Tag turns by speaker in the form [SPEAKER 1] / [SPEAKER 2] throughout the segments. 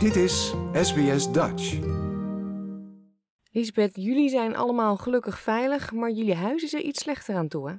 [SPEAKER 1] Dit is SBS Dutch.
[SPEAKER 2] Lisbeth, jullie zijn allemaal gelukkig veilig, maar jullie huis is er iets slechter aan toe, hè?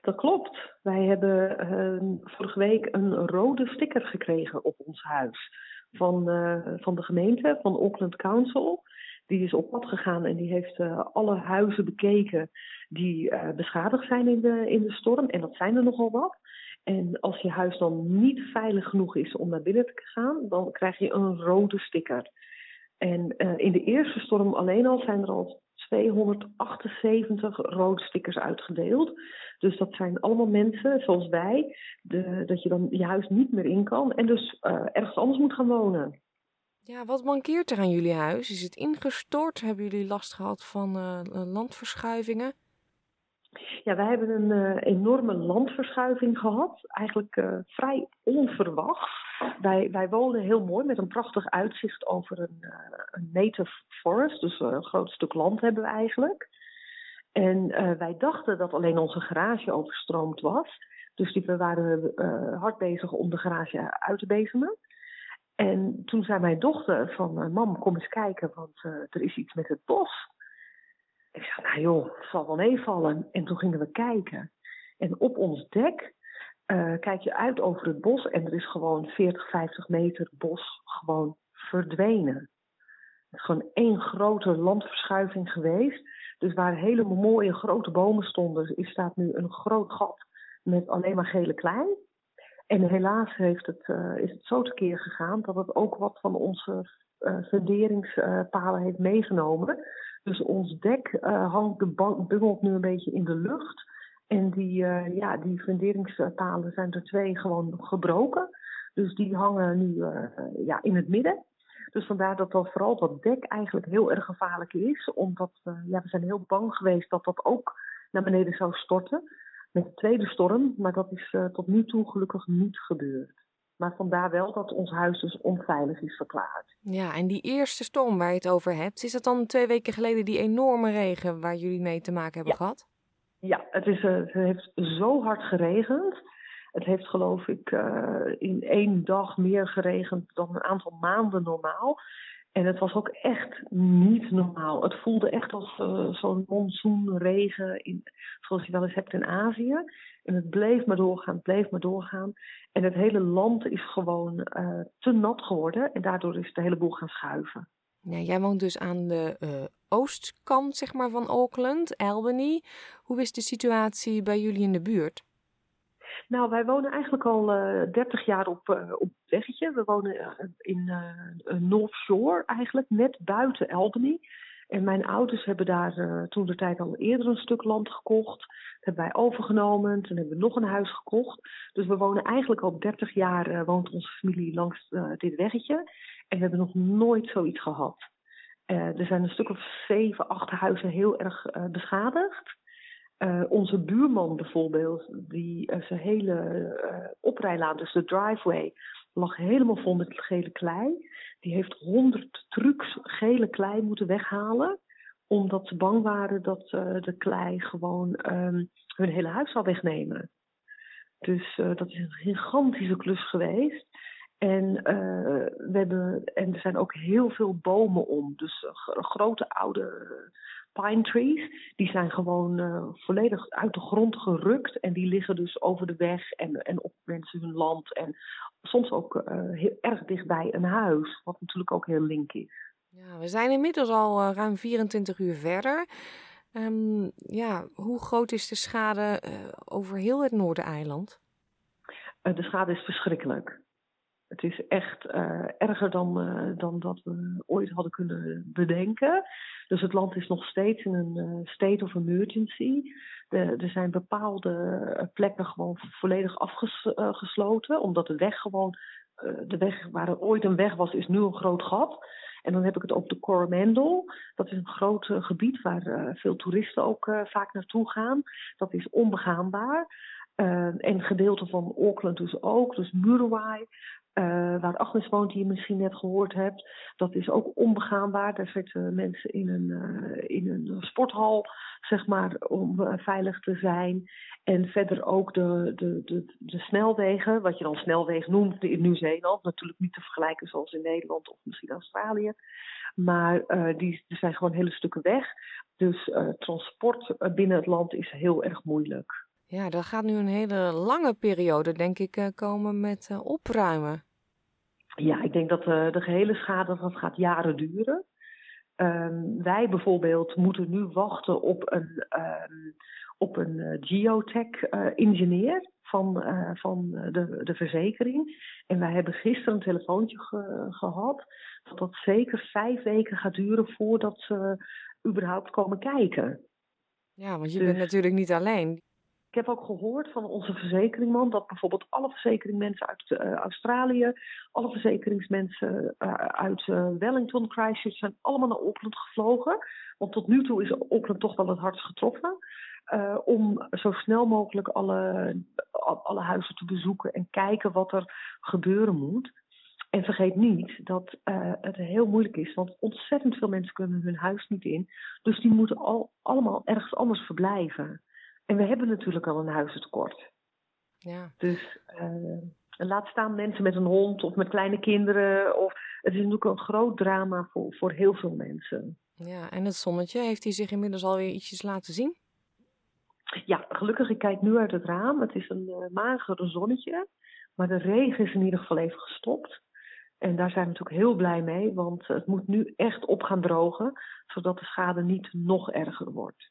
[SPEAKER 3] Dat klopt. Wij hebben uh, vorige week een rode sticker gekregen op ons huis. Van, uh, van de gemeente, van Auckland Council. Die is op pad gegaan en die heeft uh, alle huizen bekeken die beschadigd zijn in de, in de storm. En dat zijn er nogal wat. En als je huis dan niet veilig genoeg is om naar binnen te gaan, dan krijg je een rode sticker. En uh, in de eerste storm alleen al zijn er al 278 rode stickers uitgedeeld. Dus dat zijn allemaal mensen zoals wij, de, dat je dan je huis niet meer in kan en dus uh, ergens anders moet gaan wonen.
[SPEAKER 2] Ja, wat mankeert er aan jullie huis? Is het ingestort? Hebben jullie last gehad van uh, landverschuivingen?
[SPEAKER 3] Ja, wij hebben een uh, enorme landverschuiving gehad. Eigenlijk uh, vrij onverwacht. Wij, wij wonen heel mooi met een prachtig uitzicht over een, uh, een native forest. Dus een groot stuk land hebben we eigenlijk. En wij dachten dat alleen onze garage overstroomd was. Dus die, we waren hard bezig om de garage uit te bezemen. En toen zei mijn dochter van, mam, kom eens kijken, want er is iets met het bos. Ik zei, nou joh, het zal wel meevallen. En toen gingen we kijken. En op ons dek uh, kijk je uit over het bos en er is gewoon 40, 50 meter bos gewoon verdwenen. Het is gewoon één grote landverschuiving geweest. Dus waar hele mooie grote bomen stonden, is staat nu een groot gat met alleen maar gele klei. En helaas heeft het, uh, is het zo tekeer gegaan dat het ook wat van onze uh, funderingspalen heeft meegenomen. Dus ons dek uh, hangt, bungelt nu een beetje in de lucht. En die, uh, ja, die funderingspalen zijn er twee gewoon gebroken. Dus die hangen nu uh, ja, in het midden. Dus vandaar dat dat vooral dat dek eigenlijk heel erg gevaarlijk is. Omdat ja, we zijn heel bang geweest dat dat ook naar beneden zou storten. Met de tweede storm. Maar dat is tot nu toe gelukkig niet gebeurd. Maar vandaar wel dat ons huis dus onveilig is verklaard.
[SPEAKER 2] Ja, en die eerste storm waar je het over hebt, is dat dan twee weken geleden die enorme regen waar jullie mee te maken hebben
[SPEAKER 3] ja.
[SPEAKER 2] gehad?
[SPEAKER 3] Ja, het, is, uh, het heeft zo hard geregend. Het heeft geloof ik uh, in één dag meer geregend dan een aantal maanden normaal. En het was ook echt niet normaal. Het voelde echt als uh, zo'n monsoonregen, zoals je wel eens hebt in Azië. En het bleef maar doorgaan, bleef maar doorgaan. En het hele land is gewoon uh, te nat geworden. En daardoor is de hele boel gaan schuiven.
[SPEAKER 2] Ja, jij woont dus aan de uh, oostkant zeg maar, van Auckland, Albany. Hoe is de situatie bij jullie in de buurt?
[SPEAKER 3] Nou, wij wonen eigenlijk al uh, 30 jaar op, uh, op het weggetje. We wonen uh, in North Shore eigenlijk, net buiten Albany. En mijn ouders hebben daar toen de tijd al eerder een stuk land gekocht. Dat hebben wij overgenomen. Toen hebben we nog een huis gekocht. Dus we wonen eigenlijk al 30 jaar, woont onze familie langs dit weggetje. En we hebben nog nooit zoiets gehad. er zijn een stuk of zeven, acht huizen heel erg beschadigd. Uh, onze buurman bijvoorbeeld, die uh, zijn hele uh, oprijlaan, dus de driveway, lag helemaal vol met gele klei. Die heeft honderd trucks gele klei moeten weghalen, omdat ze bang waren dat de klei gewoon um, hun hele huis zou wegnemen. Dus dat is een gigantische klus geweest. En, we hebben, en er zijn ook heel veel bomen om. Dus grote oude pine trees, die zijn gewoon uh, volledig uit de grond gerukt. En die liggen dus over de weg en, en op mensen hun land. En soms ook uh, heel erg dichtbij een huis, wat natuurlijk ook heel link is.
[SPEAKER 2] Ja, we zijn inmiddels al uh, ruim 24 uur verder. Um, ja, hoe groot is de schade over heel het Noordereiland?
[SPEAKER 3] de schade is verschrikkelijk. Het is echt uh, erger dan, uh, dan dat we ooit hadden kunnen bedenken. Dus het land is nog steeds in een uh, state of emergency. Er zijn bepaalde plekken gewoon volledig afgesloten, omdat de weg gewoon, de weg waar er ooit een weg was, is nu een groot gat. En dan heb ik het over de Coromandel. Dat is een groot gebied waar veel toeristen ook vaak naartoe gaan. Dat is onbegaanbaar. En gedeelten van Auckland dus ook, dus Muriwai. waar Agnes woont, die je misschien net gehoord hebt, dat is ook onbegaanbaar. Daar zitten mensen in een, in een sporthal, zeg maar, om veilig te zijn. En verder ook de, de, de, de snelwegen, wat je dan snelweg noemt in Nieuw-Zeeland. Natuurlijk niet te vergelijken zoals in Nederland of misschien Australië. Maar die, zijn gewoon hele stukken weg. Dus transport binnen het land is heel erg moeilijk.
[SPEAKER 2] Ja, dat gaat nu een hele lange periode, denk ik, komen met opruimen.
[SPEAKER 3] Ja, ik denk dat de gehele schade dat gaat jaren duren. Um, wij bijvoorbeeld moeten nu wachten op een, um, op een uh, geotech-ingenieur van, uh, van de, de verzekering. En wij hebben gisteren een telefoontje ge, gehad dat dat zeker vijf weken gaat duren voordat ze überhaupt komen kijken.
[SPEAKER 2] Ja, want je dus, bent natuurlijk niet alleen.
[SPEAKER 3] Ik heb ook gehoord van onze verzekeringman dat bijvoorbeeld alle verzekeringsmensen uit uh, Australië, alle verzekeringsmensen uh, uit uh, Wellington, Christchurch zijn allemaal naar Auckland gevlogen. Want tot nu toe is Auckland toch wel het hardst getroffen. om zo snel mogelijk alle, alle huizen te bezoeken en kijken wat er gebeuren moet. En vergeet niet dat het heel moeilijk is, want ontzettend veel mensen kunnen hun huis niet in. Dus die moeten al, allemaal ergens anders verblijven. En we hebben natuurlijk al een huizentekort.
[SPEAKER 2] Ja.
[SPEAKER 3] Dus uh, laat staan mensen met een hond of met kleine kinderen. Of, het is natuurlijk een groot drama voor, voor heel veel mensen.
[SPEAKER 2] Ja, en het zonnetje, heeft hij zich inmiddels alweer ietsjes laten zien?
[SPEAKER 3] Ja, gelukkig, ik kijk nu uit het raam. Het is een uh, magere zonnetje. Maar de regen is in ieder geval even gestopt. En daar zijn we natuurlijk heel blij mee, want het moet nu echt op gaan drogen, zodat de schade niet nog erger wordt.